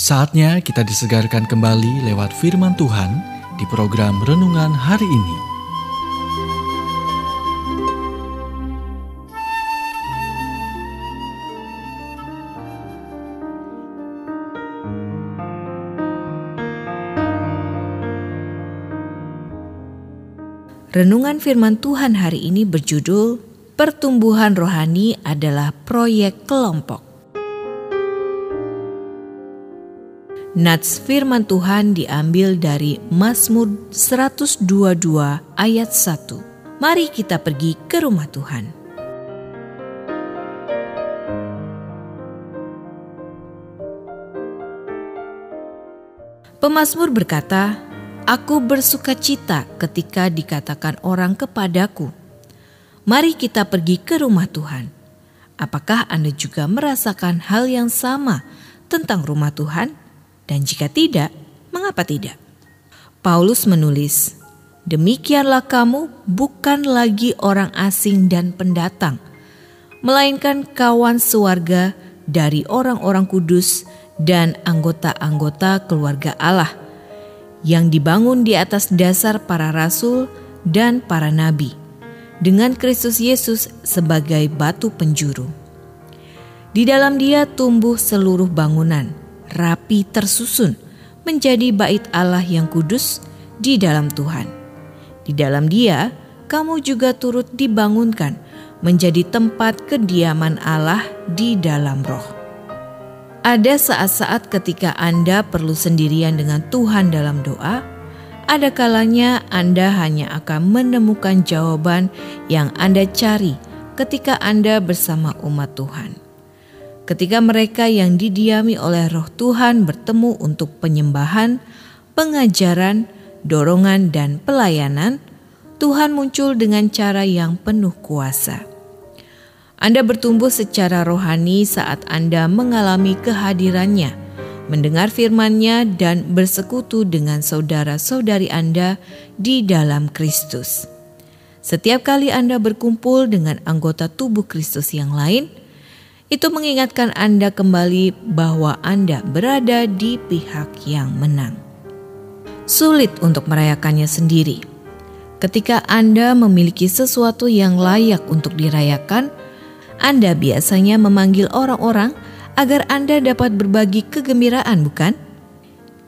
Saatnya kita disegarkan kembali lewat firman Tuhan di program renungan hari ini. Renungan firman Tuhan hari ini berjudul Pertumbuhan Rohani adalah Proyek Kelompok. Nats firman Tuhan diambil dari Mazmur 122 ayat 1. Mari kita pergi ke rumah Tuhan. Pemasmur berkata, Aku bersuka cita ketika dikatakan orang kepadaku, Mari kita pergi ke rumah Tuhan. Apakah Anda juga merasakan hal yang sama tentang rumah Tuhan? Dan jika tidak, mengapa tidak? Paulus menulis, Demikianlah kamu bukan lagi orang asing dan pendatang, melainkan kawan sewarga dari orang-orang kudus dan anggota-anggota keluarga Allah yang dibangun di atas dasar para rasul dan para nabi, dengan Kristus Yesus sebagai batu penjuru. Di dalam Dia tumbuh seluruh bangunan rapi tersusun menjadi bait Allah yang kudus di dalam Tuhan. Di dalam Dia, kamu juga turut dibangunkan menjadi tempat kediaman Allah di dalam roh. Ada saat-saat ketika Anda perlu sendirian dengan Tuhan dalam doa, ada kalanya Anda hanya akan menemukan jawaban yang Anda cari ketika Anda bersama umat Tuhan. Ketika mereka yang didiami oleh Roh Tuhan bertemu untuk penyembahan, pengajaran, dorongan, dan pelayanan, Tuhan muncul dengan cara yang penuh kuasa. Anda bertumbuh secara rohani saat Anda mengalami kehadirannya, mendengar firman-Nya, dan bersekutu dengan saudara-saudari Anda di dalam Kristus. Setiap kali Anda berkumpul dengan anggota tubuh Kristus yang lain, itu mengingatkan Anda kembali bahwa Anda berada di pihak yang menang. Sulit untuk merayakannya sendiri. Ketika Anda memiliki sesuatu yang layak untuk dirayakan, Anda biasanya memanggil orang-orang agar Anda dapat berbagi kegembiraan, bukan?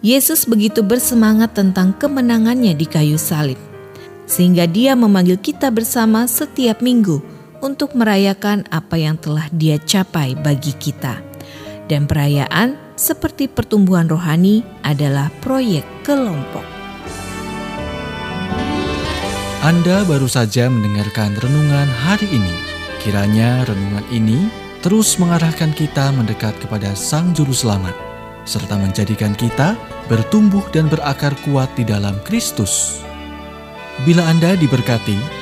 Yesus begitu bersemangat tentang kemenangannya di kayu salib, sehingga Dia memanggil kita bersama setiap minggu untuk merayakan apa yang telah Dia capai bagi kita. Dan perayaan seperti pertumbuhan rohani adalah proyek kelompok. Anda baru saja mendengarkan renungan hari ini. Kiranya renungan ini terus mengarahkan kita mendekat kepada Sang Juru Selamat, serta menjadikan kita bertumbuh dan berakar kuat di dalam Kristus. Bila Anda diberkati,